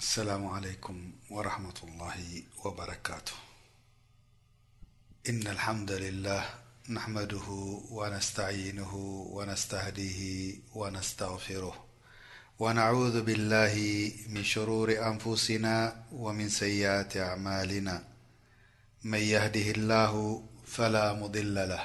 السلام عليكم ورحمة الله وبركاته إن الحمد لله نحمده ونستعينه ونستهديه ونستغفره ونعوذ بالله من شرور أنفسنا ومن سيئات أعمالنا من يهده الله فلا مضل له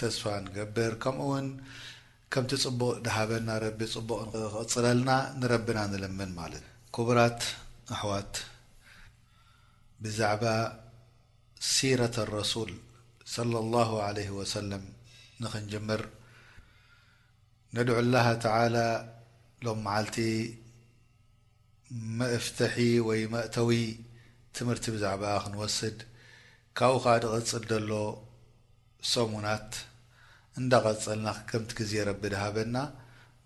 ተስፋ ንገብር ከምኡ ውን ከምቲ ጽቡቅ ድሃበና ረቢ ጽቡቅ ንክቅጽለልና ንረብና ንለምን ማለት እዩ ኩቡራት ኣሕዋት ብዛዕባ ሲረተ ረሱል ሰለላሁ ዓለይሂ ወሰለም ንክንጅምር ነድዑላህ ተዓላ ሎም መዓልቲ መፍትሒ ወይ መእተዊ ትምህርቲ ብዛዕባኣ ክንወስድ ካብኡ ከኣ ድቐጽል ደሎ ሰሙናት እንዳቐጸልና ክከምቲ ግዜ ረቢ ድሃበና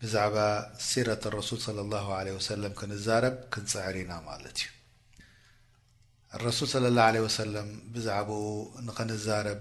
ብዛዕባ ሲረተ ረሱል ሰለላሁ ዓለይሂ ወሰለም ክንዛረብ ክንጽዕር ኢና ማለት እዩ። ረሱል ሰለላሁ ዓለይሂ ወሰለም ብዛዕባኡ ንኸንዛረብ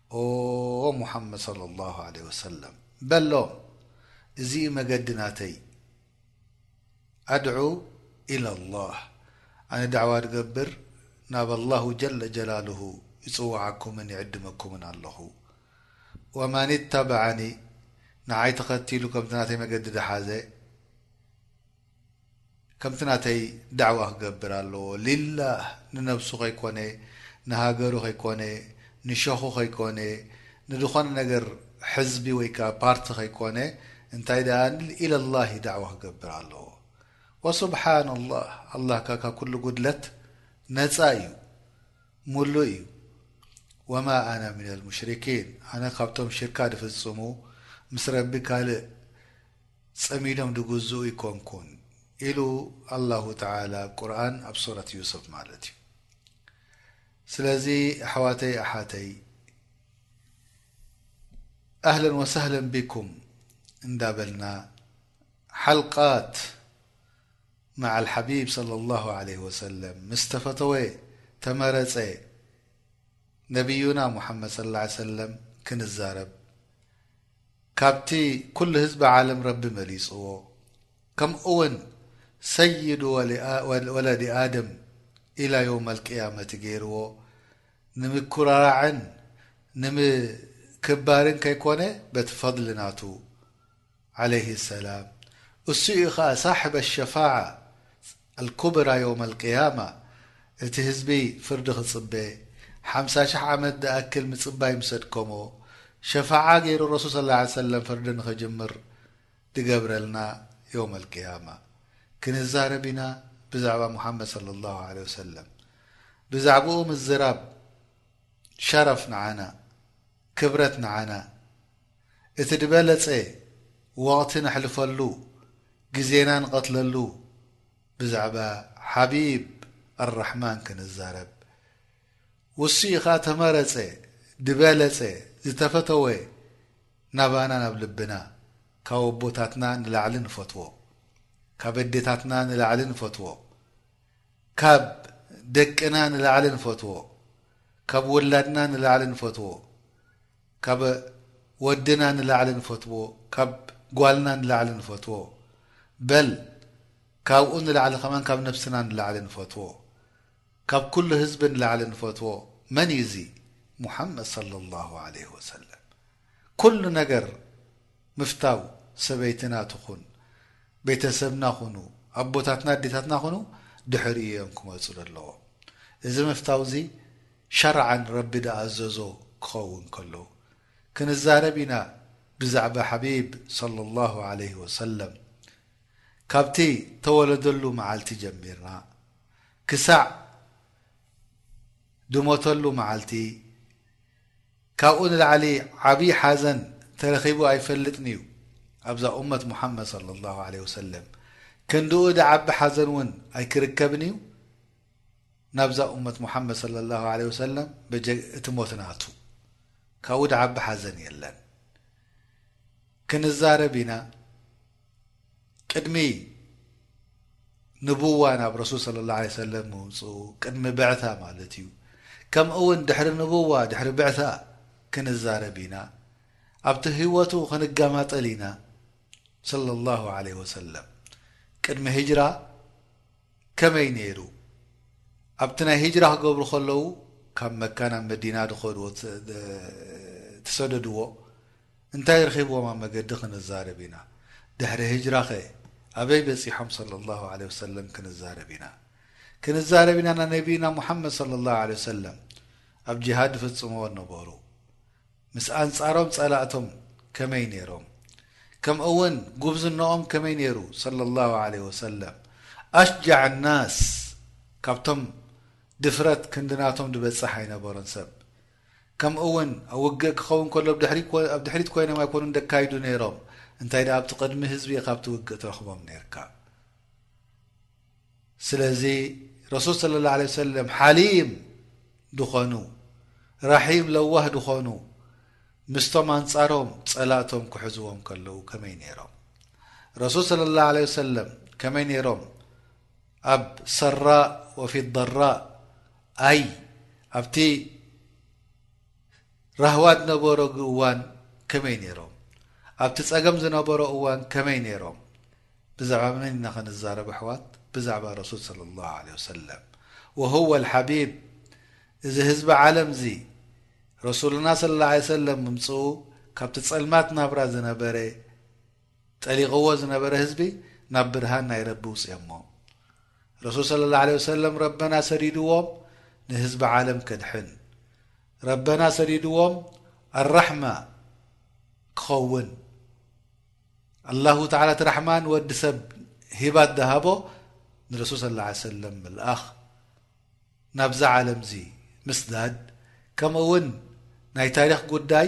ኦ ሙሓመድ ሰለሏሁ ዓለይሂ ወሰለም በሎም እዚ እዩ መገዲ ናተይ ኣድዑ ኢለሏህ ኣነ ዳዕዋ ድገብር ናብ ኣላሁ ጀለ ጀላሉሁ ይፅዋዓኩምን ይዕድመኩምን ኣለኹ ወመን ኢተበዐኒ ንዓይ ተኸቲሉ ከምቲ ናተይ መገዲ ድሓዘ ከምቲ ናተይ ዳዕዋ ክገብር ኣለዎ ሊላህ ንነብሱ ከይኮነ ንሃገሩ ከይኮነ ንሸኹ ከይኮነ ንድኾነ ነገር ሕዝቢ ወይ ከኣ ፓርቲ ከይኮነ እንታይ ደኣ ኢለላህ እዩ ዳዕዋ ክገብር ኣለዎ ወሱብሓነላህ ኣላህ ከኣ ካብ ኩሉ ጉድለት ነጻ እዩ ሙሉእ እዩ ወማ ኣና ሚነል ሙሽሪኪን ኣነ ካብቶም ሽርካ ድፍጽሙ ምስ ረቢ ካልእ ጸሚዶም ድግዝኡ ይኮንኩን ኢሉ ኣላሁ ተዓላ ኣብ ቁርኣን ኣብ ሱረት ዩሱፍ ማለት እዩ ስለዚ ኣሕዋተይ ኣሓተይ ኣህለን ወሳህለን ቢኩም እንዳበልና ሓልቃት ማዓ ኣልሓቢብ صለ ላሁ ዓለይህ ወሰለም ምስ ተፈተወ ተመረፀ ነብዩና ሙሓመድ ስ ላ ሰለም ክንዛረብ ካብቲ ኩሉ ህዝቢ ዓለም ረቢ መሊጽዎ ከምእውን ሰይዱ ወለዲ ኣደም ኢላ የውመልቅያመቲ ገይርዎ ንምኩራራዕን ንምክባርን ከይኮነ በቲ ፈድሊ ናቱ ዓለይሂ ሰላም እሱ እዩ ከኣ ሳሕበ ሸፋዓ ኣልኩብራ ዮውም ኣልቅያማ፣ እቲ ህዝቢ ፍርዲ ክጽበ ሓምሳ ሽሕ ዓመት ዝኣክል ምጽባይ ምስ ኣድከሞ፣ ሸፋዓ ገይሩ ረሱል ሰለላሁ ዓለይሂ ወሰለም ፍርዲ ንኽጅምር ዝገብረልና ዮውም ኣልቅያማ ክንዛረብ ኢና ብዛዕባ ሙሓመድ ሰለላሁ ዓለይሂ ወሰለም ብዛዕብኡ ምዝራብ ሸረፍ ንዓና። ክብረት ንዓና እቲ ድበለጸ ወቅቲ ነሕልፈሉ ግዜና ንቀትለሉ ብዛዕባ ሓቢብ ኣልራሕማን ክንዛረብ ውሱ ኢካ ተመረጸ ድበለጸ ዝተፈተወ ናባና ናብ ልብና ካብ ኣቦታትና ንላዕሊ ንፈትዎ ካብ ኣዴታትና ንላዕሊ ንፈትዎ ካብ ደቅና ንላዕሊ ንፈትዎ ካብ ወላድና ንላዕሊ ንፈትዎ ካብ ወድና ንላዕሊ ንፈትዎ ካብ ጓልና ንላዕሊ ንፈትዎ በል ካብኡ ንላዕሊ ከማን ካብ ነብስና ንላዕሊ ንፈትዎ ካብ ኩሉ ህዝቢ ንላዕሊ ንፈትዎ መን እዩ እዚ ሙሓመድ ሰለላሁ ዓለይሂ ወሰለም ኩሉ ነገር ምፍታው ሰበይትና ትኹን ቤተሰብና ኩኑ ኣቦታትና ኣዴታትና ኩኑ ድሕሪኡ እዮም ክመጹ ዘለዎም እዚ ምፍታው እዚ ሸርዓን ረቢ ድኣዘዞ ክኸውን ከሎ ክንዛረብ ኢና ብዛዕባ ሓቢብ ሰለሏሁ ዓለይሂ ወሰለም ካብቲ ተወለደሉ መዓልቲ ጀሚርና ክሳዕ ድሞተሉ መዓልቲ ካብኡ ንላዕሊ ዓብዪ ሓዘን ተረኺቡ ኣይፈልጥን'ዩ፣ ኣብዛ ኡመት ሙሓመድ ሰለላሁ ዓለይሂ ወሰለም ክንድኡ ድዓቢ ሓዘን ውን ኣይክርከብን'ዩ፣ ናብዛ ኡመት ሙሓመድ ሰለላሁ ዓለይሂ ወሰለም በጀክ እቲ ሞት ንኣቱ ካብኡ ድዓቢ ሓዘን የለን ክንዛረብ ኢና። ቅድሚ ንቡዋ ናብ ረሱል ሰለላሁ ዓለይሂ ወሰለም ምውጽኡ፣ ቅድሚ ብዕታ ማለት እዩ፣ ከምኡ'ውን ድሕሪ ንቡዋ፣ ድሕሪ ብዕታ ክንዛረብ ኢና፣ ኣብቲ ህይወቱ ክንገማጠል ኢና፣ ሰለላሁ ዓለይሂ ወሰለም ቅድሚ ሂጅራ ከመይ ነይሩ፣ ኣብቲ ናይ ሂጅራ ክገብሩ ከለዉ ካብ መካ ናብ መዲና ዝኸድዎ፣ ዝሰደድዎ፣ እንታይ ረኺብዎም ኣብ መገዲ ክንዛረብ ኢና ድሕሪ ህጅራ ከ ኣበይ በጺሖም ሰለላሁ ዓለይሂ ወሰለም ክንዛረብ ኢና ክንዛረብ ኢና ነብይና ሙሐመድ ሰለላሁ ዓለይሂ ወሰለም ኣብ ጂሃድ ዝፍጽምዎ ነበሩ ምስ ኣንጻሮም ጸላእቶም ከመይ ኔሮም ከምእውን ጉብዝነኦም ከመይ ኔሩ ሰለላሁ ዓለይሂ ወሰለም ኣሽጃዕ ናስ ካብቶም ድፍረት ክንዲ ናቶም ዝበጽሕ ኣይነበሮን ሰብ ከምኡውን ኣብ ውግእ ክኸውን ከሎ ኣብ ድሕሪት ኮይኖም ኣይኮኑን ደካይዱ ነይሮም እንታይ ድኣ ኣብቲ ቅድሚ ህዝቢ ኢኻ ኣብቲ ውግእ ትረኽቦም ነርካ ስለዚ ረሱል ስለ ላ ለ ሰለም ሓሊም ድኾኑ ራሒም ለዋህ ድኾኑ ምስቶም ኣንጻሮም ጸላእቶም ክሕዝዎም ከለዉ ከመይ ነይሮም ረሱል ስለ ላ ለ ሰለም ከመይ ነይሮም ኣብ ሰራእ ወፊ ضራእ ኣይ ኣብቲ ራህዋ ድነበሮ እዋን ከመይ ነይሮም ኣብቲ ጸገም ዝነበሮ እዋን ከመይ ነይሮም ብዛዕባ መን ኢና ክንዛረብ ኣሕዋት ብዛዕባ ረሱል ሰለላሁ ዓለይሂ ወሰለም ወሁወል ሓቢብ እዚ ህዝቢ ዓለም እዚ ረሱሉና ሰለላሁ ዓለይሂ ወሰለም ምምጽኡ ካብቲ ጸልማት ናብራ ዝነበረ ጠሊቕዎ ዝነበረ ህዝቢ ናብ ብርሃን ናይ ረቢ ውጽኦሞ ረሱል ሰለላሁ ዓለይሂ ወሰለም ረበና ሰዲድዎም ንህዝቢ ዓለም ከድሕን ረበና ሰዲድዎም ኣራሕማ ክኸውን ኣላሁ ተዓላ እቲ ራሕማ ንወዲ ሰብ ሂባት ደሃቦ ንረሱል ሰለላሁ ዓለይሂ ወሰለም ምልኣኽ ናብዛ ዓለምዚ ምስዳድ ከምኡውን ናይ ታሪኽ ጉዳይ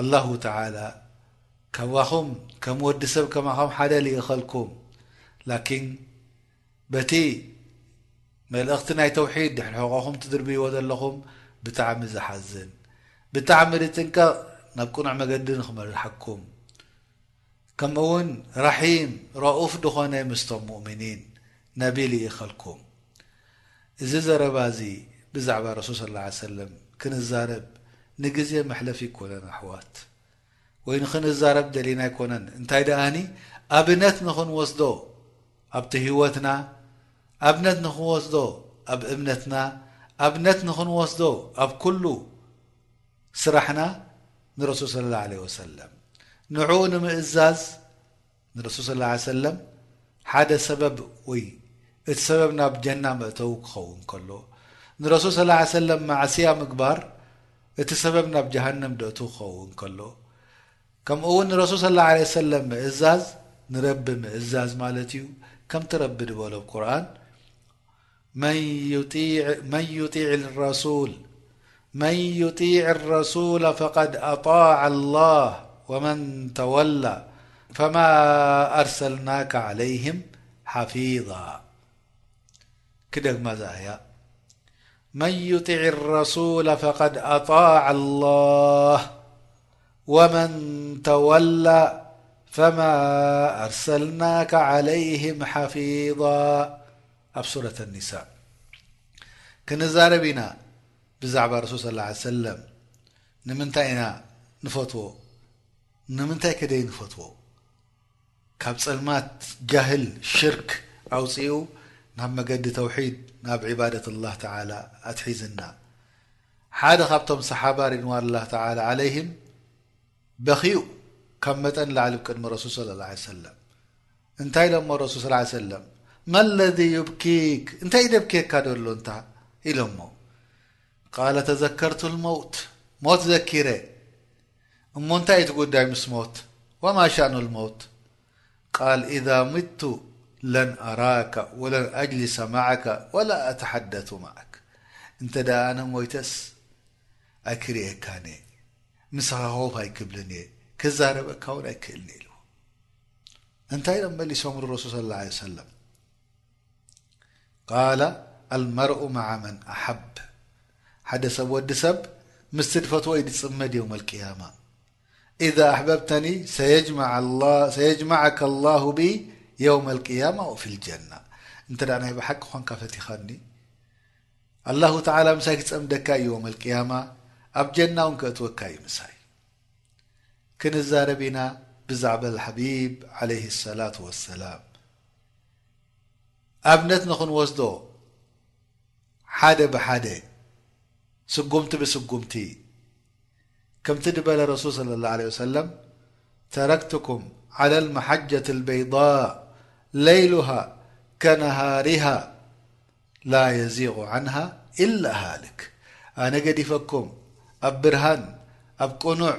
ኣላሁ ተዓላ ካባኹም ከም ወዲ ሰብ ከማኹም ሓደ ልኢኸልኩም ላኪን በቲ መልእኽቲ ናይ ተውሒድ ድሕሪ ሕቆኹም ትድርብይዎ ዘለኹም ብጣዕሚ ዘሓዝን ብጣዕሚ ልጥንቀቅ ናብ ቅኑዕ መገዲ ንክመርሓኩም ከምእውን ረሒም ረኡፍ ድኾነ ምስቶም ሙእሚኒን ነቢ ልኢኸልኩም። እዚ ዘረባ እዚ ብዛዕባ ረሱል ሰለላሁ ዓለይሂ ወሰለም ክንዛረብ ንግዜ መሕለፊ ኣይኮነን ኣሕዋት ወይ ንኽንዛረብ ደሊና ኣይኮነን እንታይ ደኣኒ ኣብነት ንኽንወስዶ ኣብቲ ህይወትና ኣብነት ንኽወስዶ ኣብ እምነትና ኣብነት ንኽንወስዶ ኣብ ኩሉ ስራሕና ንረሱል ሰለላሁ ዓለይሂ ወሰለም ንዕኡ ንምእዛዝ ንረሱል ሰለላሁ ዓለይሂ ወሰለም ሓደ ሰበብ ወይ እቲ ሰበብ ናብ ጀና መእተዊ ክኸውን ከሎ ንረሱል ሰለላሁ ዓለይሂ ወሰለም ማዕስያ ምግባር እቲ ሰበብ ናብ ጀሃነም ደእትው ክኸውን ከሎ ከምኡውን ንረሱል ሰለላሁ ዓለይሂ ወሰለም ምእዛዝ ንረቢ ምእዛዝ ማለት እዩ ከምቲ ረቢ ድበሎ ኣብ ቁርኣን يعرمن يطيع الرسول فقد أطاع الله ومن تلىفما أرسلناك عليهم حفيظا كدمزايا من يطع الرسول فقد أطاع الله ومن تولى فما أرسلناك عليهم حفيظا ኣብ ሱረት ኣኒሳእ ክንዛረብ ኢና ብዛዕባ ረሱል ስ ላ ሰለም ንምንታይ ኢና ንፈትዎ ንምንታይ ከደይ ንፈትዎ ካብ ጸልማት ጃህል ሽርክ ኣውጺኡ ናብ መገዲ ተውሒድ ናብ ዒባደት ላህ ተዓላ ኣትሒዝና ሓደ ካብቶም ሰሓባ ሪድዋን ላህ ተዓላ ዓለይህም በኽዩ ካብ መጠን ንላዕሊ ብ ቅድሚ ረሱል ሰለላሁ ዓለይሂ ወሰለም እንታይ ኢሎሞ ረሱል ሰለላሁ ዓለይሂ ወሰለም መለዚ ዩብኪክ እንታይ እዩ ደብክየካ ደሎ እንታ ኢሎሞ ቃለ ተዘከርቱ ልመውት ሞት ዘኪረ እሞ እንታይ እዩ ትጉዳይ ምስ ሞት ወማ ሻእኑ ልመውት ቃል ኢዛ ምቱ ለን ኣራካ ወለን ኣጅሊሰ ማዓካ ወላ ኣተሓደቱ ማዓክ እንተ ደኣ ኣነ ሞይተስ ኣይክርእየካን እየ፣ ምሳኻ ኮፍ ኣይክብልን እየ፣ ክዛረበካ እውን ኣይክእልን እየ ኢልዎ። እንታይ ኢሎም መሊሶም ንረሱል ሰለላሁ ዓለይሂ ወሰለም? ቃለ ኣልመርኡ መዓ መን ኣሓብ ሓደ ሰብ ወዲ ሰብ ምስቲ ድፈትዎ እዩ ድጽመድ የውም ኣልቅያማ إذ ኣሕበብተኒ ሰየጅመዓከ ላሁ ብ የውም ኣልቅያማ ኦፊ ልጀና እንተ ናይ ብሓቂ ኳንካ ፈቲኻኒ ኣላሁ ተዓላ ምሳይ ክጸምደካ እዩ የውመል ቅያማ ኣብ ጀና ውን ከእትወካ እዩ ምሳይ ክንዛረብ ኢና ብዛዕበል ሓቢብ ዓለይሂ ሰላት ወሰላም ኣብነት ንኽንወስዶ ሓደ ብሓደ ስጉምቲ ብስጉምቲ ከምቲ ድበለ ረሱል ሰለ ላሁ ዓለይሂ ወሰለም ተረክትኩም ዓላ ልመሓጀት ልበይዳእ ለይሉሃ ከነሃሪሃ ላ የዚቑ ዓንሃ ኢላ ሃልክ ኣነ ገዲፈኩም ኣብ ብርሃን ኣብ ቅኑዕ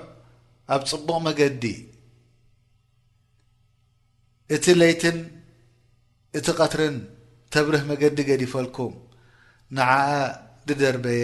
ኣብ ጽቡቕ መገዲ እቲ ለይትን እቲ ቀትርን ተብርህ መገዲ ገዲፈልኩም ንዓኣ ድደርበየ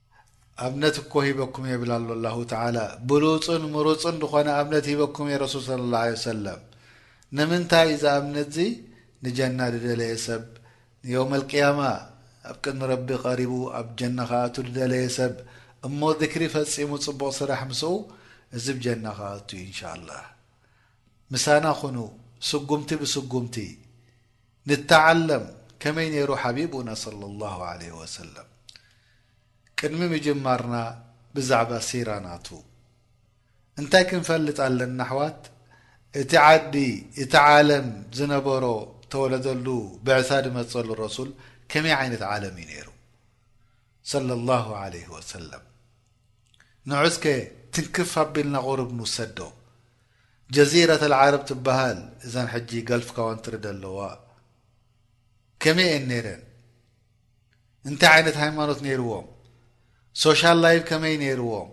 ኣብነት እኮ ሂበኩም እየ ይብል ኣሎ ኣላሁ ተዓላ ብሉጽን ምሩጽን ዝኾነ ኣብነት ሂበኩም እየ ረሱል ሰለላሁ ዓለይሂ ወሰለም ንምንታይ እዚ ኣብነት እዚ ንጀና ዝደለየ ሰብ ንየውመል ቅያማ ኣብ ቅድሚ ረቢ ቀሪቡ ኣብ ጀና ክኣቱ ዝደለየ ሰብ እሞ ዚክሪ ፈጺሙ ጽቡቕ ስራሕ ምስኡ እዚ ብ ጀና ክኣቱ እዩ ኢንሻላህ ምሳና ኩኑ ስጉምቲ ብስጉምቲ ንተዓለም ከመይ ነይሩ ሓቢቡና ሰለላሁ ዓለይሂ ወሰለም ቅድሚ ምጅማርና ብዛዕባ ሲራ ናቱ እንታይ ክንፈልጥ ኣለና ኣሕዋት እቲ ዓዲ እቲ ዓለም ዝነበሮ ተወለደሉ ብዕሳ ድመጸሉ ረሱል ከመይ ዓይነት ዓለም እዩ ነይሩ ሰለላሁ ዓለይሂ ወሰለም ንዑ እስከ ትንክፍ ኣቢልና ቁሩብ ንውሰዶ ጀዚረተል ዓረብ ትበሃል እዘን ሕጂ ገልፍ ካወንትሪ ደለዋ ከመይ እየን ነይረን እንታይ ዓይነት ሃይማኖት ነይርዎም ሶሻል ላይቭ ከመይ ነይርዎም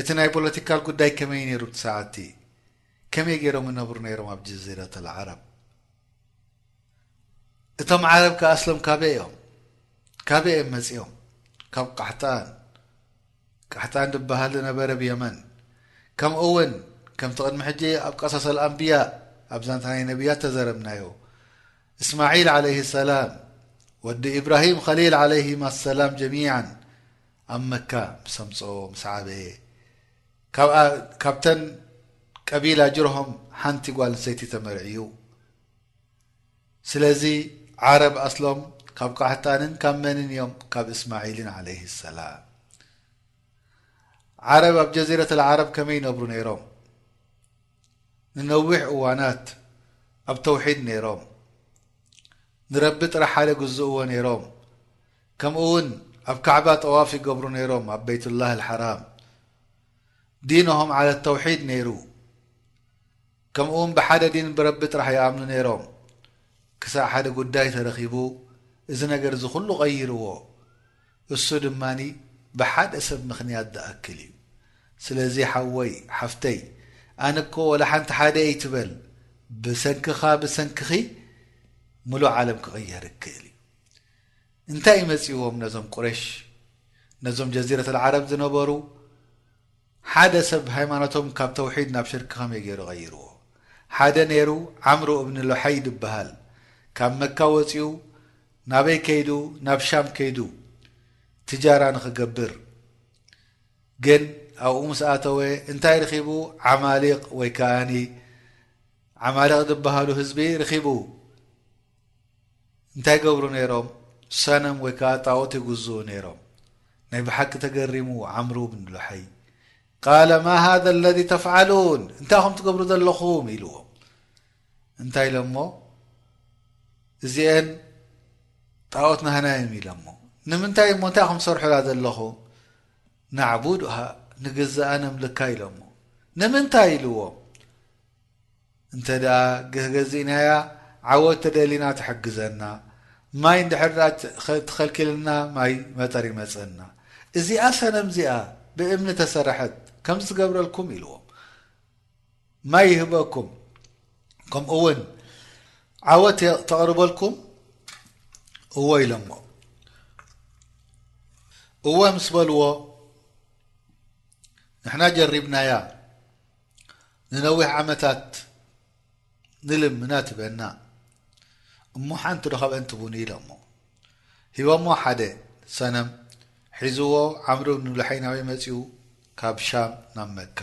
እቲ ናይ ፖለቲካል ጉዳይ ከመይ ነይሩ ብቲ ሰዓትቲ ከመይ ገይሮም ይነብሩ ነይሮም ኣብ ጀዚረተል ዓረብ እቶም ዓረብ ከኣስሎም ካበይ እዮም ካበይ እዮም መጺኦም ካብ ቃሕጣን ቃሕጣን ድበሃል ድነበረ ብ የመን። ከምኡ ውን ከምቲ ቅድሚ ሕጂ ኣብ ቀሰሰል ኣንብያ ኣብ ዛንታ ናይ ነብያት ተዘረብናዮ እስማዒል ዓለይሂ ሰላም ወዲ ኢብራሂም ኸሊል ዓለይሂማ ኣሰላም ጀሚዓን ኣብ መካ ምስ ኣምጽኦ ምስ ዓበየ ካብኣ ካብተን ቀቢላ ጅርሆም ሓንቲ ጓል ኣንሰይቲ ተመርዕዩ ስለዚ ዓረብ ኣስሎም ካብ ቃሕጣንን ካብ መንን እዮም ካብ እስማዒልን ዓለይህ ሰላም ዓረብ ኣብ ጀዚረት ዓረብ ከመይ ይነብሩ ነይሮም ንነዊሕ እዋናት ኣብ ተውሒድ ነይሮም ንረቢ ጥራሕ ሓደ ግዝእዎ ነይሮም ከምኡ ውን ኣብ ካዕባ ጠዋፍ ይገብሩ ነይሮም ኣብ ቤይትላህ ልሓራም ዲንሆም ዓለ ተውሒድ ነይሩ ከምኡውን ብሓደ ዲን ብረቢ ጥራሕ ይኣምኑ ነይሮም ክሳዕ ሓደ ጉዳይ ተረኺቡ እዚ ነገር እዚ ኩሉ ቀይርዎ እሱ ድማ ብሓደ ሰብ ምኽንያት ዝኣክል እዩ ስለዚ ሓወይ ሓፍተይ ኣነ እኮ ወላ ሓንቲ ሓደ እይ ትበል ብሰንክኻ ብሰንክኺ ምሉእ ዓለም ክቕየር ይክእል እዩ እንታይ እዩ መጺዎም ነዞም ቁሬሽ ነዞም ጀዚረተል ዓረብ ዝነበሩ ሓደ ሰብ ሃይማኖቶም ካብ ተውሒድ ናብ ሽርክ ከመይ ገይሩ ቀይርዎ? ሓደ ነይሩ ዓምሩ እብኒ ሉሐይ ድበሃል ካብ መካ ወጺኡ ናበይ ከይዱ ናብ ሻም ከይዱ ትጃራ ንኽገብር ግን ኣብኡ ምስ ኣተወ እንታይ ርኺቡ ዓማሊቅ ወይ ከኣ ዓማሊቅ ድበሃሉ ህዝቢ ርኺቡ እንታይ ይገብሩ ነይሮም? ሰነም ወይ ከኣ ጣኦት ይጉዝኡ ነይሮም። ናይ ብሓቂ ተገሪሙ ዓምሩ ብን ሉሐይ ቃለ ማ ሃዘ ኣለዚ ተፍዓሉን እንታይ ኢኹም ትገብሩ ዘለኹም ኢልዎም። እንታይ ኢሎሞ እዚኤን ጣኦት ናህና እዮም ኢሎሞ ንምንታይ እሞ እንታይ ኢኹም ትሰርሑላ ዘለኹም ናዕቡድሃ ንግዝኣ ነምልካ ኢሎሞ ንምንታይ ኢልዎም እንተ ደኣ ገህገዚእናያ ዓወት ተደሊና ትሕግዘና ማይ እንድሕር ደኣ ተኸልኪልና ማይ መጠር ይመጸና እዚኣ ሰነም እዚኣ ብእምኒ ተሰረሐት ከምዚ ትገብረልኩም ኢልዎም ማይ ይህበኩም ከምኡ ውን ዓወት ተቕርበልኩም እዎ ኢሎሞ እወ ምስ በልዎ ንሕና ጀሪብናያ ንነዊሕ ዓመታት ንልምና ትበና እሞ ሓንቲ ዶ ካብኤን ትቡኒ ኢሎሞ ሂቦሞ ሓደ ሰነም ሒዝዎ ዓምርብ ንብልሐይ ናበይ መጺኡ ካብ ሻም ናብ መካ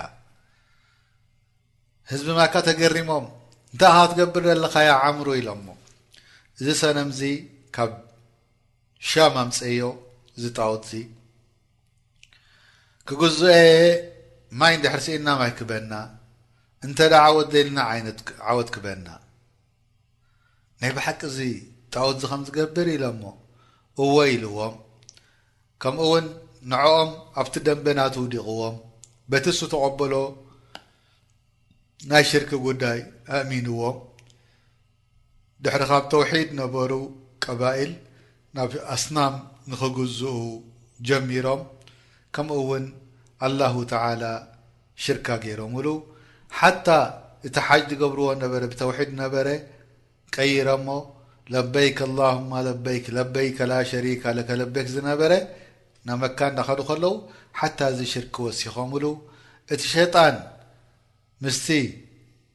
ህዝቢ መካ ተገሪሞም እንታይ ኢካ ክትገብር ዘለካያ ዓምሩ ኢሎሞ እዚ ሰነምዚ ካብ ሻም ኣምጽእዮ እዚ ጣኦትዚ ክግዝኦየ ማይ እንድሕር ስኢንና ማይ ክበና እንተ ዓወት ዘይልና ዓወት ክበና ናይ ብሓቂ እዚ ጣኦትዚ ከም ዝገብር ኢሎሞ እወ ኢልዎም ከምኡ ውን ንዕኦም ኣብቲ ደንበ ናቱ ውዲቕዎም በቲ እሱ ተቐበሎ ናይ ሽርኪ ጉዳይ ኣእሚንዎም ድሕሪ ካብ ተውሒድ ነበሩ ቀባኢል ናብ ኣስናም ንክግዝኡ ጀሚሮም ከምኡ ውን ኣላሁ ተዓላ ሽርካ ገይሮምሉ ሓታ እቲ ሓጅ ዝገብርዎ ነበረ ብተውሒድ ነበረ ቀይረሞ ለበይክ ኣላሁማ ለበይክ ለበይከ ላሸሪካ ለከ ለበክ ዝነበረ ናብ መካ እንዳኸዱ ከለው ሓታ እዚ ሽርክ ወሲኾምሉ እቲ ሸጣን ምስቲ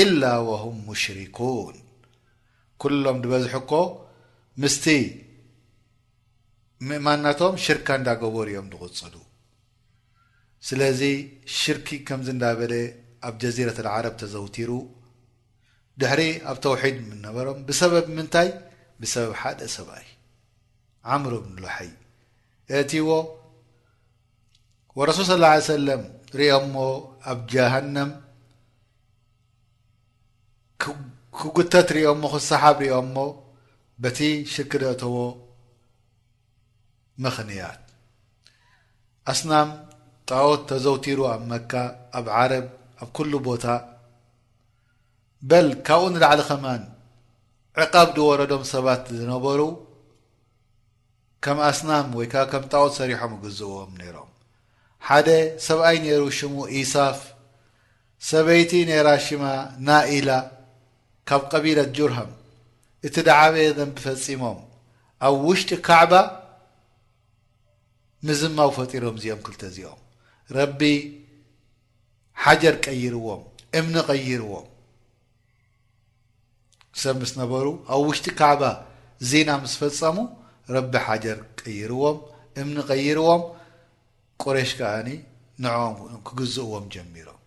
ኢላ ወሁም ሙሽሪኩን ኩሎም ድበዝሑ እኮ ምስቲ ምእማን ናቶም ሽርካ እንዳገበሩ እዮም ድቕፅሉ ስለዚ ሽርኪ ከምዚ እንዳበለ ኣብ ጀዚረት ኣልዓረብ ተዘውቲሩ ድሕሪ ኣብ ተውሒድ ምነበሮም ብሰበብ ምንታይ ብሰበብ ሓደ ሰብኣይ ዓምር ብን ሉሐይ እእትይዎ ወረሱል ሰለላሁ ዓለይሂ ወሰለም ርእዮሞ ኣብ ጀሃነም ክጉተት ርእዮሞ ክሰሓብ ርእዮሞ በቲ ሽርኪ ዘእተዎ ምኽንያት ኣስናም ጣኦት ተዘውቲሩ ኣብ መካ ኣብ ዓረብ ኣብ ኩሉ ቦታ በል ካብኡ ንላዕሊ ከማን ዕቃብ ዝወረዶም ሰባት ዝነበሩ ከም ኣስናም ወይ ከኣ ከም ጣኦት ሰሪሖም እግዝእዎም ነይሮም። ሓደ ሰብኣይ ነይሩ ሽሙ ኢሳፍ፣ ሰበይቲ ነይራ ሽማ ናኢላ ካብ ቀቢለት ጁርሀም፣ እቲ ድዓበየ ዘንቢ ፈጺሞም ኣብ ውሽጢ ካዕባ ምዝማው ፈጢሮም እዚኦም ክልተ እዚኦም ረቢ ሓጀር ቀይርዎም እምኒ ቀይርዎም። ሰብ ምስ ነበሩ ኣብ ውሽጢ ካዕባ ዚና ምስ ፈጸሙ ረቢ ሓጀር ቀይርዎም እምኒ ቀይርዎም ቁሬሽ ከኣ ንዕኦም ክግዝእዎም ጀሚሮም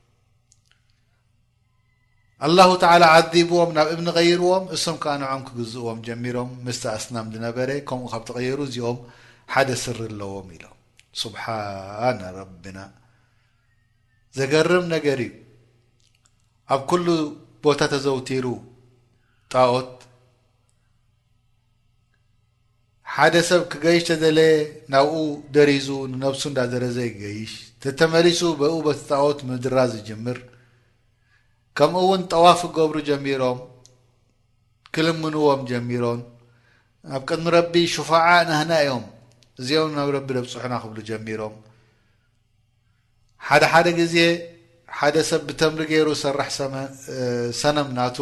ኣላሁ ተዓላ ዓዚብዎም ናብ እምኒ ቀይርዎም እሶም ከዓ ንዖም ክግዝእዎም ጀሚሮም ምስቲ ኣስናም ዝነበረ ከምኡ ካብ ተቐየሩ እዚኦም ሓደ ስሪ ኣለዎም ኢሎም ስብሓነ ረቢና ዘገርም ነገር እዩ ኣብ ኩሉ ቦታ ተዘውቲሩ ጣኦት ሓደ ሰብ ክገይሽ ተደለየ ናብኡ ደሪዙ ንነብሱ እንዳደረዘ ይገይሽ ተተመሊሱ በኡ በቲ ጣኦት ምድራዝ ይጅምር ከምኡ እውን ጠዋፍ ክገብሩ ጀሚሮም ክልምንዎም ጀሚሮን ኣብ ቅድሚ ረቢ ሹፋዓ ናህና እዮም እዚኦም ናብ ረቢ ደብፅሑና ክብሉ ጀሚሮም ሓደ ሓደ ግዜ ሓደ ሰብ ብተምሪ ገይሩ ዝሰርሕ ሰነም ናቱ፣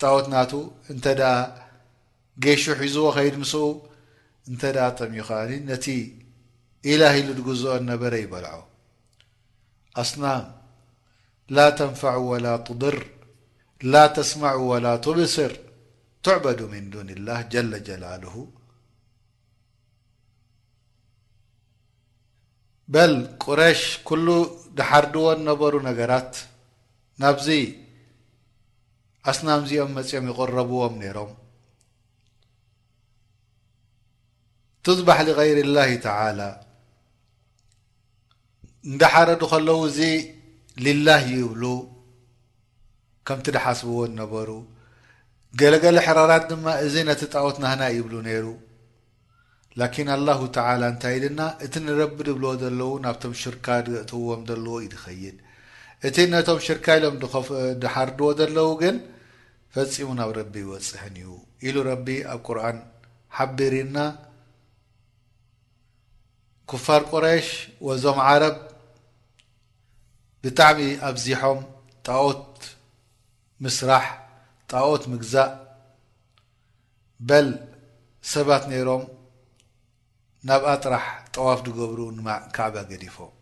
ጣኦት ናቱ፣ እንተ ደኣ ጌሹ ሒዝዎ ከይድ ምስኡ እንተ ደኣ ጠምዩ ከኣ ነቲ ኢላህ ኢሉ ዝግዝኦ ዝነበረ ይበልዖ። ኣስናም ላ ተንፈዑ ወላ ትድር ላ ተስመዑ ወላ ቱብስር ቱዕበዱ ሚን ዱን ላህ ጀለ ጀላሉሁ። በል ቁረሽ ኩሉ ድሓርድወን ነበሩ ነገራት ናብዚ ኣስናምዚኦም መጺኦም ይቕረብዎም ነይሮም ቱዝባሕ ሊገይሪ ላሂ ተዓላ እንዳሓረዱ ከለዉ እዚ ሊላህ ይብሉ ከምቲ ድሓስብዎ ነበሩ ገለገለ ሕራራት ድማ እዚ ነቲ ጣኦት ናህና ይብሉ ነይሩ ላኪን ኣላሁ ተዓላ እንታይ ኢልና እቲ ንረቢ ድብልዎ ደለዉ ናብቶም ሽርካ ድገእትውዎም ደለዉ እዩ ድኸይድ እቲ ነቶም ሽርካ ኢሎም ድሓርድዎ ደለዉ ግን ፈጺሙ ናብ ረቢ ኣይወጽሕን እዩ ኢሉ ረቢ ኣብ ቁርኣን ሓቢሪና ኩፋር ቁረሽ ወዞም ዓረብ ብጣዕሚ ኣብዚሖም ጣኦት ምስራሕ ጣኦት ምግዛእ በል ሰባት ነይሮም ናብኣ ጥራሕ ጠዋፍ ድገብሩ ንካዕባ ገዲፎም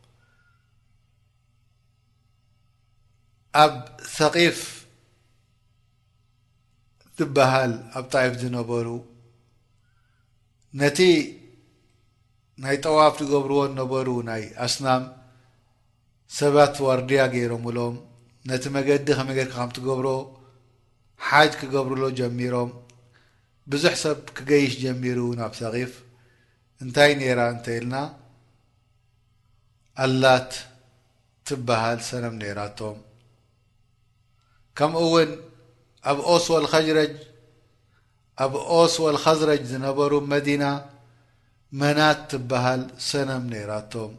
ኣብ ሰቂፍ ድበሃል ኣብ ጣይፍ ድነበሩ ነቲ ናይ ጠዋፍ ድገብርዎ ነበሩ ናይ ኣስናም ሰባት ዋርድያ ገይሮምሎም ነቲ መገዲ ከመይ ጌርካ ከም ትገብሮ ሓጅ ክገብርሎ ጀሚሮም ብዙሕ ሰብ ክገይሽ ጀሚሩ ናብ ሰቂፍ እንታይ ነይራ እንተ ኢልና ኣላት ትበሃል ሰነም ነይራቶም ከምኡ ውን ኣብ ኦስ ወልከጅረጅ ኣብ ኦስ ወልከዝረጅ ዝነበሩ መዲና መናት ትበሃል ሰነም ነይራቶም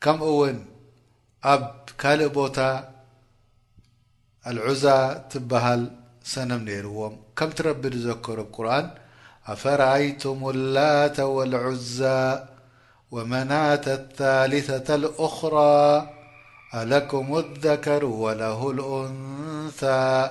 كم ون اب كال بتا العزا تبهل سنم نيروم كم تربي نذكر بقرآن أفرأيتم اللاة والعزا ومناة الثالثة الأخرى هلكم الذكر وله الأنثى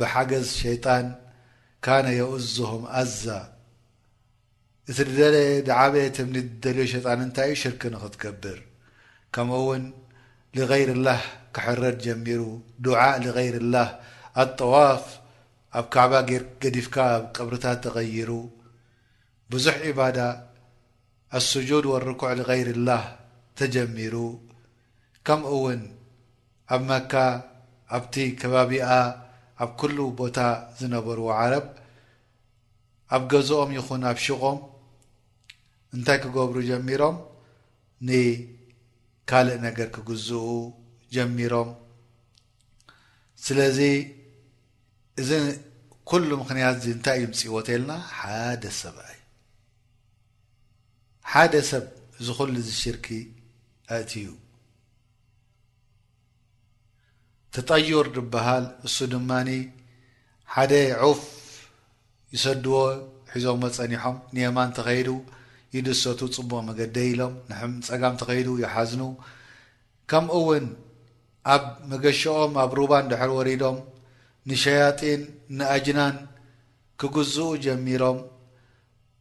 ብሓገዝ ሸይጣን ካነ የኡዝሁም ኣዛ እቲ ድደለየ ድዓበየ ትምኒት ድደልዮ ሸጣን እንታይ እዩ ሽርክ ንክትገብር ከምኡ እውን ሊገይርላህ ክሕረድ ጀሚሩ ዱዓእ ሊገይርላህ ኣጠዋፍ ኣብ ካዕባ ገይር ገዲፍካ ኣብ ቀብርታት ተቀይሩ ብዙሕ ዒባዳ ኣሱጁድ ወርኩዕ ሊገይርላህ ተጀሚሩ ከምኡውን ኣብ መካ ኣብቲ ከባቢኣ ኣብ ኩሉ ቦታ ዝነበሩ ዓረብ ኣብ ገዝኦም ይኹን ኣብ ሹቆም እንታይ ክገብሩ ጀሚሮም ንካልእ ነገር ክግዝኡ ጀሚሮም ስለዚ እዚ ኩሉ ምኽንያት እዚ እንታይ እዩ ምጽእዎ ተልና ሓደ ሰብኣይ ሓደ ሰብ እዚ ኩሉ እዚ ሽርኪ ኣእትዩ ተጠዩር ድበሃል እሱ ድማ ሓደ ዑፍ ይሰድዎ ሒዞሞ ጸኒሖም ንየማን ተኸይዱ ይድሰቱ ጽቡቕ መገደይ ኢሎም ንጸጋም ተኸይዱ ይሓዝኑ ከምኡ ውን ኣብ መገሽኦም ኣብ ሩባ እንድሕር ወሪዶም ንሸያጢን ንኣጅናን ክግዝኡ ጀሚሮም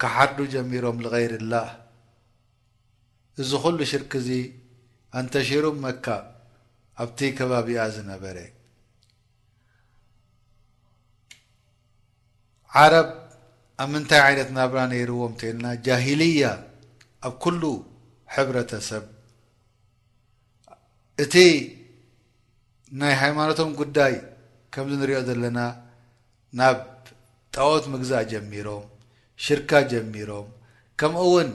ክሓርዱ ጀሚሮም ልገይርላህ እዚ ኹሉ ሽርኪ እዚ ኣንተሺሩ ብ መካ ኣብቲ ከባቢኣ ዝነበረ ዓረብ ኣብ ምንታይ ዓይነት ናብራ ነይርዎም ተልና ጃሂልያ ኣብ ኩሉ ሕብረተሰብ እቲ ናይ ሃይማኖቶም ጉዳይ ከምዚ ንሪኦ ዘለና ናብ ጣኦት ምግዛእ ጀሚሮም፣ ሽርካ ጀሚሮም፣ ከምኡ ውን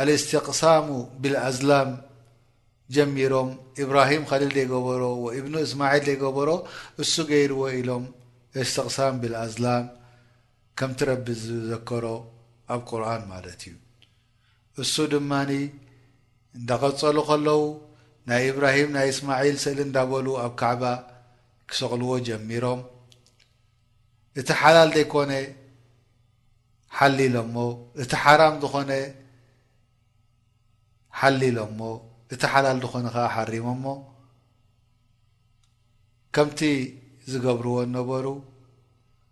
ኣልእስትቅሳሙ ቢልኣዝላም ጀሚሮም፣ ኢብራሂም ኸሊል ደይገበሮ ወኢብኑ እስማዒል ደይገበሮ እሱ ገይርዎ ኢሎም እስትቅሳም ቢልኣዝላም ከምቲ ረቢ ዝዘከሮ ኣብ ቁርኣን ማለት ዩ። እሱ ድማ እንዳቐጸሉ ከለዉ ናይ ኢብራሂም ናይ እስማዒል ስእሊ እንዳበሉ ኣብ ካዕባ ክሰቕልዎ ጀሚሮም እቲ ሓላል ዘይኮነ ሓሊሎሞ እቲ ሓራም ዝኾነ ሓሊሎሞ እቲ ሓላል ዝኾነ ከዓ ሓሪሞሞ ከምቲ ዝገብርዎ ነበሩ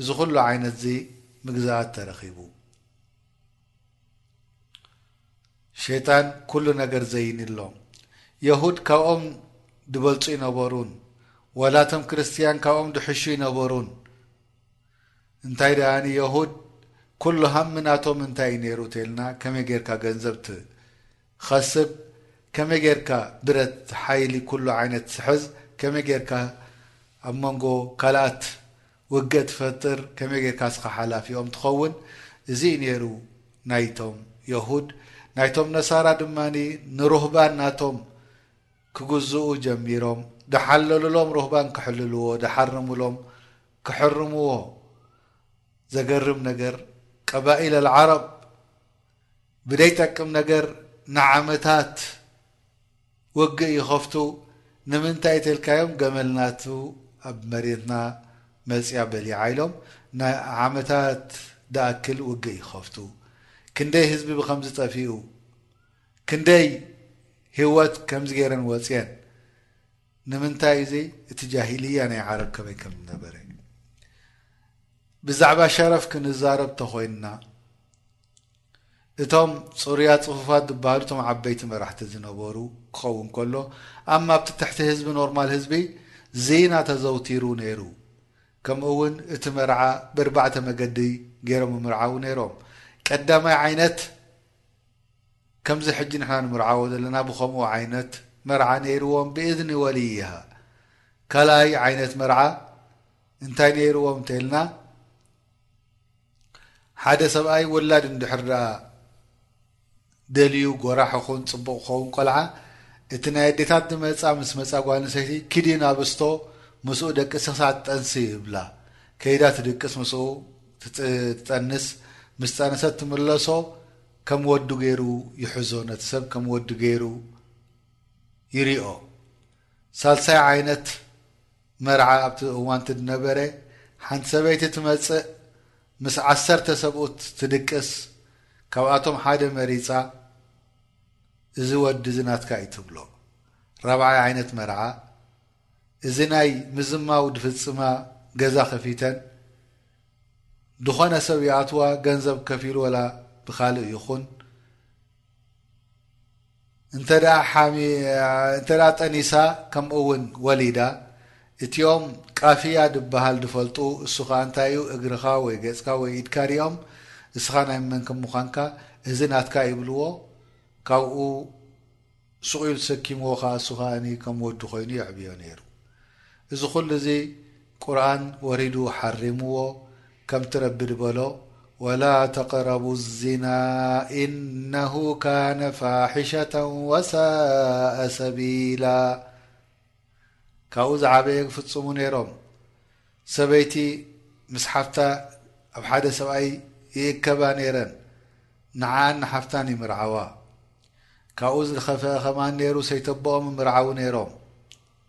እዚ ኩሉ ዓይነትዚ ምግዛኣት ተረኺቡ ሸይጣን ኩሉ ነገር ዘይኒሎ የሁድ ካብኦም ድበልጹ ይነበሩን ዋላ እቶም ክርስትያን ካብኦም ድሕሹ ይነበሩን እንታይ ደኣኒ የሁድ ኩሉ ሃም ናቶም እንታይ እዩ ነይሩ ተልና ከመይ ጌርካ ገንዘብ ኸስብ ከመይ ጌርካ ብረት ሓይሊ ኩሉ ዓይነት ትሕዝ ከመይ ጌርካ ኣብ መንጎ ካልኣት ውግእ ትፈጥር ከመይ ጌርካ እስኻ ሓላፊኦም ትኸውን እዚ እዩ ኔሩ ናይቶም የሁድ ናይቶም ነሳራ ድማ ንሩህባን ናቶም ክግዝኡ ጀሚሮም ድሓለሉሎም ሩህባን ክሕልልዎ ድሓርምሎም ክሕርምዎ ዘገርም ነገር ቀባኢል ኣልዓረብ ብደይጠቅም ነገር ንዓመታት ወግእ ይኸፍቱ ንምንታይ ተልካዮም ገመል ናቱ ኣብ መሬትና መጽያ በሊዓ ኢሎም ንዓመታት ድኣክል ውግእ ይኸፍቱ ክንደይ ህዝቢ ብኸምዚ ጠፊኡ ክንደይ ሂወት ከምዚ ገይረን ወጽየን ንምንታይ እዚ እቲ ጃሂልያ ናይ ዓረብ ከመይ ከምዝነበረ ብዛዕባ ሸረፍ ክንዛረብ ተኾይንና እቶም ጽሩያት ጽፉፋት ዝባሃሉ እቶም ዓበይቲ መራሕቲ ዝነበሩ ክኸውን ከሎ ኣም ኣብቲ ትሕቲ ህዝቢ ኖርማል ህዝቢ ዝይና ተዘውቲሩ ነይሩ ከምኡ ውን እቲ መርዓ በርባዕተ መገዲ ገይሮም ምርዓው ነይሮም ቀዳማይ ዓይነት ከምዚ ሕጂ ንሕና ንምርዓዎ ዘለና ብከምኡ ዓይነት መርዓ ነይርዎም ብእዝኒ ወልይሃ ካልኣይ ዓይነት መርዓ እንታይ ነይርዎም እንተልና ሓደ ሰብኣይ ወላድ እንድሕር ደኣ ደልዩ ጎራሕ ኹን ጽቡቕ ክኸውን ቆልዓ እቲ ናይ ኣዴታት ዝመጻ ምስ መጻ ጓል ኣንሰይቲ ኪዲ ናብ ስቶ ምስኡ ደቅሲ ክሳዕ ትጠንሲ ይብላ ከይዳ ትድቅስ ምስኡ ትጠንስ ምስ ጠነሰት ትምለሶ ከም ወዱ ገይሩ ይሕዞ ነቲ ሰብ ከም ወዲ ገይሩ ይሪኦ ሳልሳይ ዓይነት መርዓ ኣብቲ እዋንቲ ዝነበረ፣ ሓንቲ ሰበይቲ ትመጽእ፣ ምስ ዓሰርተ ሰብኡት ትድቅስ፣ ካብኣቶም ሓደ መሪጻ እዚ ወዲ እዚ ናትካ እዩ ትብሎ። ራብዓይ ዓይነት መርዓ፣ እዚ ናይ ምዝማው ድፍጽማ ገዛ ከፊተን ድኾነ ሰብ ይኣትዋ ገንዘብ ከፊሉ ወላ ብካልእ ይኹን፣ እንተ እንተ ጠኒሳ ከምኡ ውን ወሊዳ እቲኦም ቃፍያ ድበሃል ድፈልጡ እሱ ከኣ እንታይ እዩ እግርኻ ወይ ገጽካ ወይ ኢድካ ሪኦም እስኻ ናይ መን ከም ምዃንካ እዚ ናትካ ይብልዎ ካብኡ ሱቕኢሉ ተሰኪምዎ ከኣ እሱ ከኣ ከም ወዱ ኮይኑ የዕብዮ ነይሩ እዚ ኩሉ እዚ ቁርኣን ወሪዱ ሓሪምዎ ከምቲ ረቢ ድበሎ ወላ ተቅረቡ ዚና ኢነሁ ካነ ፋሒሸተ ወሳኣ ሰቢላ ካብኡ ዝዓበየ ክፍጽሙ ነይሮም ሰበይቲ ምስ ሓፍታ ኣብ ሓደ ሰብኣይ ይእከባ ነይረን ንዓኣን ንሓፍታን ይምርዓዋ ካብኡ ዝኸፈኣ ከማን ነይሩ ሰይተቦኦም ምርዓዉ ነይሮም።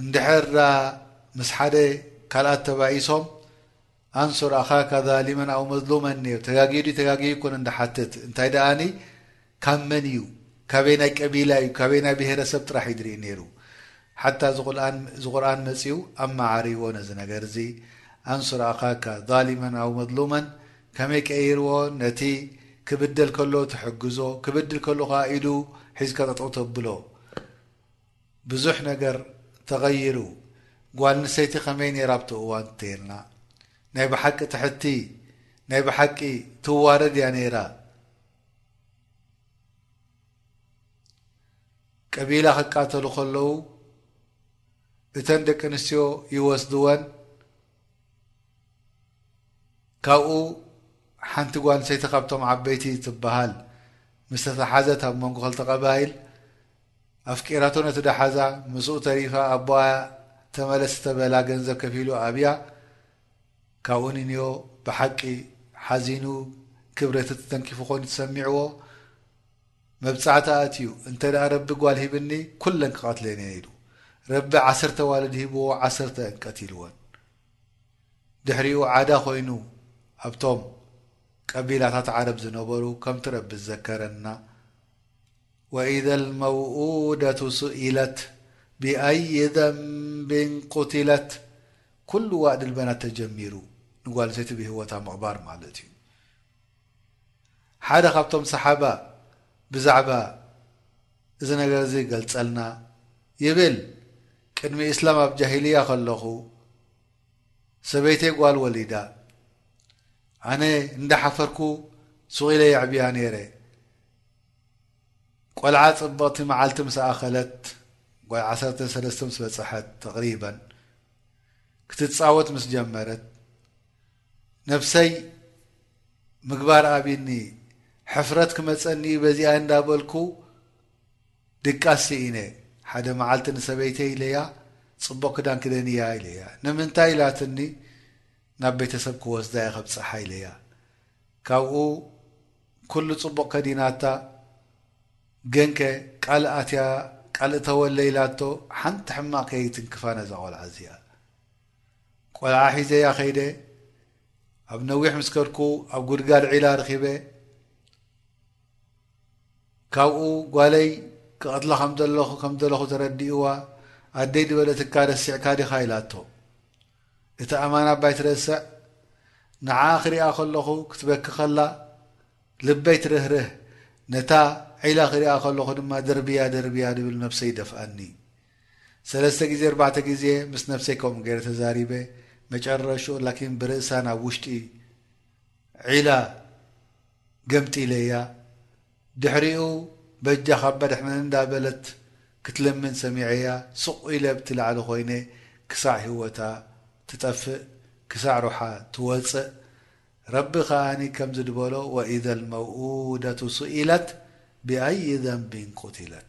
እንድሕር ዳኣ ምስ ሓደ ካልኣት ተባኢሶም ኣንሱር ኣኻካ ዛሊመን ኣው መዝሉመን ኔሩ ተጋጊዩ ድዩ ተጋጊዩ ኣይኮነን ድሓትት እንታይ ደኣኒ ካብ መን እዩ ካበይ ናይ ቀቢላ እዩ ካበይ ናይ ብሄረሰብ ጥራሕ እዩ ድርኢ ኔሩ ሓታ ዝቁርኣን መጺኡ ኣመዓርይዎ ነዚ ነገር እዚ ኣንሱር ኣኻካ ዛሊመን ኣው መዝሉመን ከመይ ቀይርዎ ነቲ ክብደል ከሎ ትሕግዞ ክብድል ከሎ ከኣ ኢዱ ሒዝካ ጠጠው ተብሎ ብዙሕ ነገር ተቀይሩ ጓል ኣንስተይቲ ከመይ ኔራ ኣብቲ እዋን እንተይልና ናይ ብሓቂ ትሕቲ ናይ ብሓቂ ትዋረድ እያ ነይራ ቀቢላ ክቃተሉ ከለዉ እተን ደቂ ኣንስትዮ ይወስድወን ካብኡ ሓንቲ ጓል ኣንስተይቲ ካብቶም ዓበይቲ እትበሃል ምስ ተተሓዘት ኣብ መንጎ ክልተ ቀባይል ኣፍቂራቶ ነቲ ደሓዛ ምስኡ ተሪፋ ኣቦኣ ተመለስ እተበላ ገንዘብ ከፊሉ ኣብያ ካብኡ ኒንዮ ብሓቂ ሓዚኑ ክብረትቲ ተንኪፉ ኮይኑ ተሰሚዕዎ መብጻዕቲ ኣእትዩ እንተ ረቢ ጓል ሂብኒ ኩለን ክቀትለን እየን ኢሉ ረቢ ዓሰርተ ኣዋልድ ሂብዎ ዓሰርተኣን ቀቲልወን ድሕሪኡ ዓዳ ኮይኑ ኣብቶም ቀቢላታት ዓረብ ዝነበሩ ከምቲ ረቢ ዝዘከረና ወኢዘ ልመውኡደቱ ሱኢለት ብኣይ ዘንብን ቁትለት ኩሉ ዋእድልበናት ተጀሚሩ ንጓል ኣንስተይቲ ብህይወታ ምቕባር ማለት እዩ። ሓደ ካብቶም ሰሓባ ብዛዕባ እዚ ነገር እዚ ገልጸልና ይብል ቅድሚ ኢስላም ኣብ ጃሂልያ ከለኹ ሰበይተይ ጓል ወሊዳ ኣነ እንዳ ሓፈርኩ ሱቅ ኢለ የዕብያ ነይረ ቆልዓ ጽብቅቲ መዓልቲ ምስ ኣኸለት ጓል ዓሰርተ ሰለስተ ምስ በጽሐት ተቅሪበን ክትጻወት ምስ ጀመረት ነብሰይ ምግባር ኣቢኒ ሕፍረት ክመጸኒ እዩ በዚኣ እንዳ በልኩ ድቃስ ስኢነ ሓደ መዓልቲ ንሰበይተይ ኢለያ ጽቡቅ ክዳን ክደን እያ ኢለያ ንምንታይ ኢላትኒ ናብ ቤተሰብ ክወስዳ እየ ከብጽሓ ኢለያ ካብኡ ኩሉ ጽቡቅ ከዲናታ ገንከ ቃል ኣትያ ቃል እተወለይ ኢላቶ ሓንቲ ሕማቅ ከይትንክፋ ነዛ ቆልዓ እዚኣ። ቆልዓ ሒዘያ ከይደ ኣብ ነዊሕ ምስ ከድኩ ኣብ ጉድጋድ ዒላ ርኺበ ካብኡ ጓለይ ክቐትላ ከም ዘለኹ ከም ዘለኹ ተረዲእዋ ኣደይ ዝበለትካ ረሲዕካ ዲኻ ኢላቶ እቲ ኣማን ኣባይ ትረስዕ ንዓ ክሪኣ ከለኹ ክትበኪ ከላ ልበይ ትርህርህ ነታ ዒላ ክሪኣ ከለኹ ድማ ደርብያ ደርብያ ድብል ነብሰይ ይደፍኣኒ ሰለስተ ግዜ ኣርባዕተ ግዜ ምስ ነብሰይ ከምኡ ገይረ ተዛሪበ መጨረሽኡ ላኪን ብርእሳ ናብ ውሽጢ ዒላ ገምጢለያ ድሕሪኡ በጃካ ኣባድሕነኒ እንዳበለት ክትለምን ሰሚዐያ ሱቅ ኢለ ኣብቲ ላዕሊ ኮይነ ክሳዕ ሂወታ ትጠፍእ ክሳዕ ሩሓ ትወጽእ ረቢ ከኣ ከምዚ ድበሎ ወኢዘ ልመውኡደቱ ሱኢለት ብኣይ ዘንቢን ቁቲለት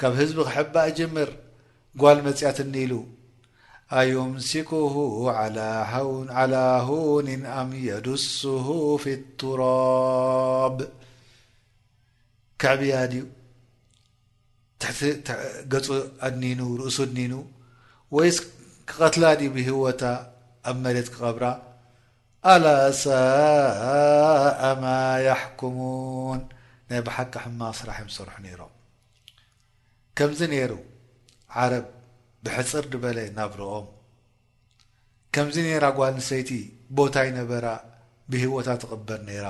ካብ ህዝቢ ክሕባእ ይጅምር ጓል መጽያትኒ ኢሉ። ኣዩምሲኩሁ ዓላ ሁኒን ኣም የዱሱሁ ፊቱራብ ከዕብያ ድዩ ትሕቲ ገጹ ኣድኒኑ ርእሱ ኣድኒኑ ወይስ ክቐትላ ድዩ ብሂወታ ኣብ መሬት ክቐብራ ኣላ ሳኣ ማ ያሕኩሙን ናይ ብሓቂ ሕማቅ ስራሕ እዮም ዝሰርሑ ነይሮም ከምዚ ነይሩ ዓረብ ብሕጽር ድበለ ናብርኦም ከምዚ ነይራ ጓል ንሰይቲ ቦታ ይነበራ ብሂወታ ትቅበር ነይራ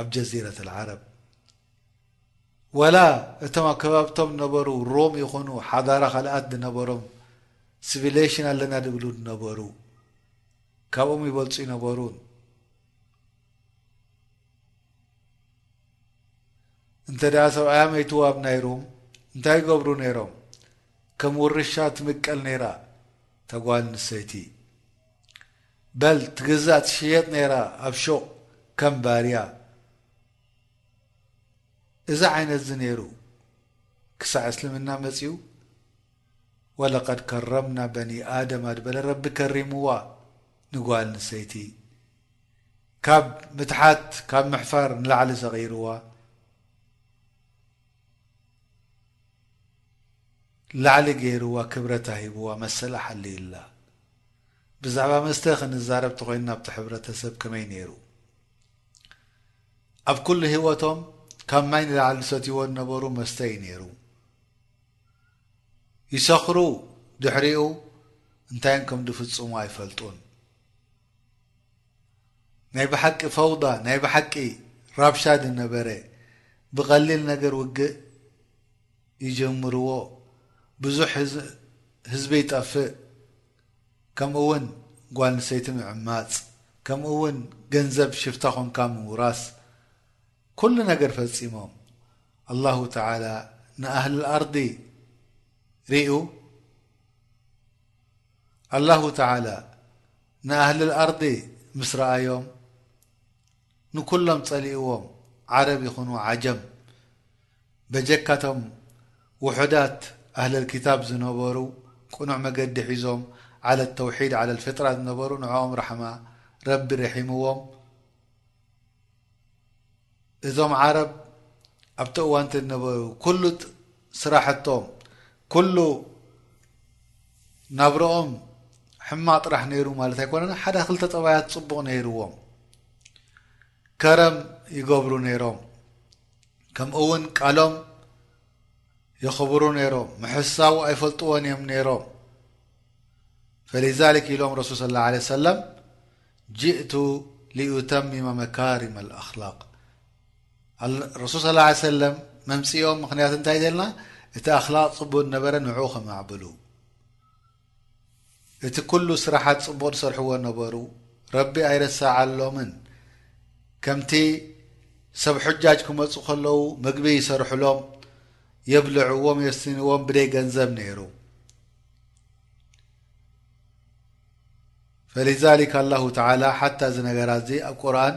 ኣብ ጀዚረተል ዓረብ ዋላ እቶም ኣብ ከባብቶም ነበሩ ሮም ይኹኑ ሓዳራ ካልኣት ድነበሮም ስቪሌሽን ኣለና ድብሉ ድነበሩ ካብኦም ይበልጹ ይነበሩን እንተ ደኣ ሰብኣያ መይትዎ ኣብ ናይ ሩም እንታይ ይገብሩ ነይሮም ከም ውርሻ ትምቀል ነይራ ተጓል ንሰይቲ በል ትግዛእ ትሽየጥ ነይራ ኣብ ሹቕ ከም ባርያ እዚ ዓይነት እዚ ነይሩ ክሳዕ እስልምና መጺኡ ወለቀድ ከረምና በኒ ኣደም ኣድበለ ረቢ ከሪምዋ ንጓል ኣንስተይቲ ካብ ምትሓት ካብ ምሕፋር ንላዕሊ ሰቂርዋ ላዕሊ ገይርዋ ክብረታ ሂብዋ መሰላ ሓልዩላ ብዛዕባ መስተ ክንዛረብ ተኮይና ኣብቲ ሕብረተሰብ ከመይ ነይሩ ኣብ ኩሉ ህይወቶም ካብ ማይ ንላዕሊ ዝሰትይዎ ዝነበሩ መስተ እዩ ነይሩ። ይሰኽሩ ድሕሪኡ እንታይን ከም ዝፍጽሙ ኣይፈልጡን። ናይ ብሓቂ ፈውዳ ናይ ብሓቂ ራብሻ ዝነበረ ብቐሊል ነገር ውግእ ይጀምርዎ ብዙሕ ህዝቢ ይጠፍእ። ከምኡውን ጓል ኣንስተይቲ ምዕማጽ ከምኡውን ገንዘብ ሽፍታ ኮንካ ምውራስ ኩሉ ነገር ፈጺሞም ኣላሁ ተዓላ ንኣህል ኣርዲ ሪኡ ኣላሁ ተዓላ ንኣህል ኣርዲ ምስ ረኣዮም ንኩሎም ጸሊእዎም ዓረብ ይኹኑ ዓጀም በጀካቶም ውሑዳት ኣህለል ኪታብ ዝነበሩ ቅኑዕ መገዲ ሒዞም ዓለ ተውሒድ ዓለል ፍጥራ ዝነበሩ ንዖኦም ራሕማ ረቢ ሪሒምዎም እዞም ዓረብ ኣብቲ እዋንቲ ዝነበሩ ኩሉ ስራሕቶም ኩሉ ናብረኦም ሕማቅ ጥራሕ ነይሩ ማለት ኣይኮነን ሓደ ክልተ ጠባያት ጽቡቕ ነይርዎም ከረም ይገብሩ ነይሮም ከምኡ እውን ቃሎም የኽብሩ ነይሮም ምሕሳው ኣይፈልጥዎን እዮም ነይሮም ፈሊዛሊክ ኢሎም ረሱል ስለ ላ ለ ሰለም ጅእቱ ሊዩተሚመ መካሪመ ኣላቅ ኣልረሱል ሰለላሁ ዓለይሂ ወሰለም መምጽኢኦም ምኽንያት እንታይ ተልና እቲ ኣኽላቕ ጽቡቅ ነበረ ንዑ ከማዕብሉ እቲ ኩሉ ስራሓት ጽቡቅ ዝሰርሕዎ ነበሩ ረቢ ኣይረሳዓሎምን ከምቲ ሰብ ሑጃጅ ክመጹ ከለዉ ምግቢ ይሰርሕሎም የብልዕዎም የስትንዎም ብደይ ገንዘብ ነይሩ ፈሊዛሊክ ኣላሁ ተዓላ ሓታ እዚ ነገራት እዚ ኣብ ቁርን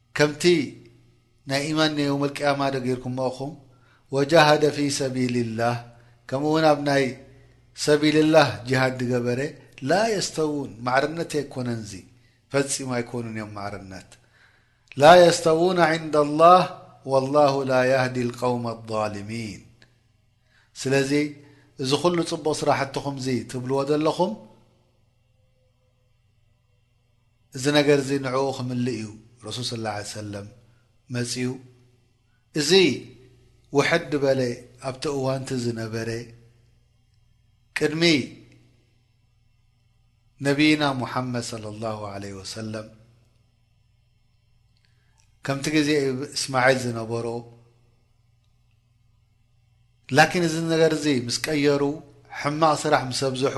ከምቲ ናይ ኢማን ናይ የውመል ቅያማ ዶ ጌርኩሞ እኹም? ወጃሃደ ፊ ሰቢልላህ ከምኡ ውን ኣብ ናይ ሰቢልላህ ጂሃድ ድገበረ ላ የስተዉን ማዕርነት ኣይኮነንዚ ፈጺሙ ኣይኮኑን እዮም ማዕርነት ላ የስተዉነ ዒንደላህ ወላሁ ላ ያህዲ ልቀውመ ኣዛልሚን ስለዚ እዚ ኩሉ ጽቡቕ ስራሕትኹምዚ ትብልዎ ዘለኹም እዚ ነገር እዚ ንዕኡ ክምልእ እዩ ረሱል ሰለላሁ ዓለይሂ ወሰለም መጺኡ እዚ ውሕድ በለ ኣብቲ እዋንቲ ዝነበረ ቅድሚ ነብይና ሙሓመድ ሰለላሁ ዓለይሂ ወሰለም ከምቲ ግዜ እስማዒል ዝነበሮ ላኪን እዚ ነገር እዚ ምስ ቀየሩ ሕማቕ ስራሕ ምስ ኣብዝሑ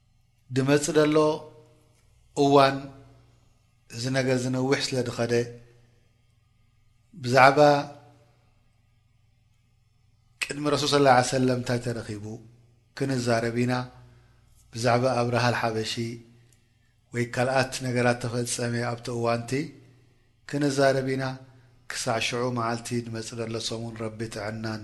ድመጽእ ደሎ እዋን እዚ ነገርዚ ነዊሕ ስለ ድኸደ ብዛዕባ ቅድሚ ረሱል ص ه ሰለም እንታይ ተረኺቡ ክንዛረብ ኢና ብዛዕባ ኣብርሃል ሓበሺ ወይ ካልኣት ነገራት ተፈጸመ ኣብቲ እዋንቲ ክንዛረብ ኢና ክሳዕ ሽዑ መዓልቲ ድመጽእ ደሎ ሰሙን ረቢ ጥዕናን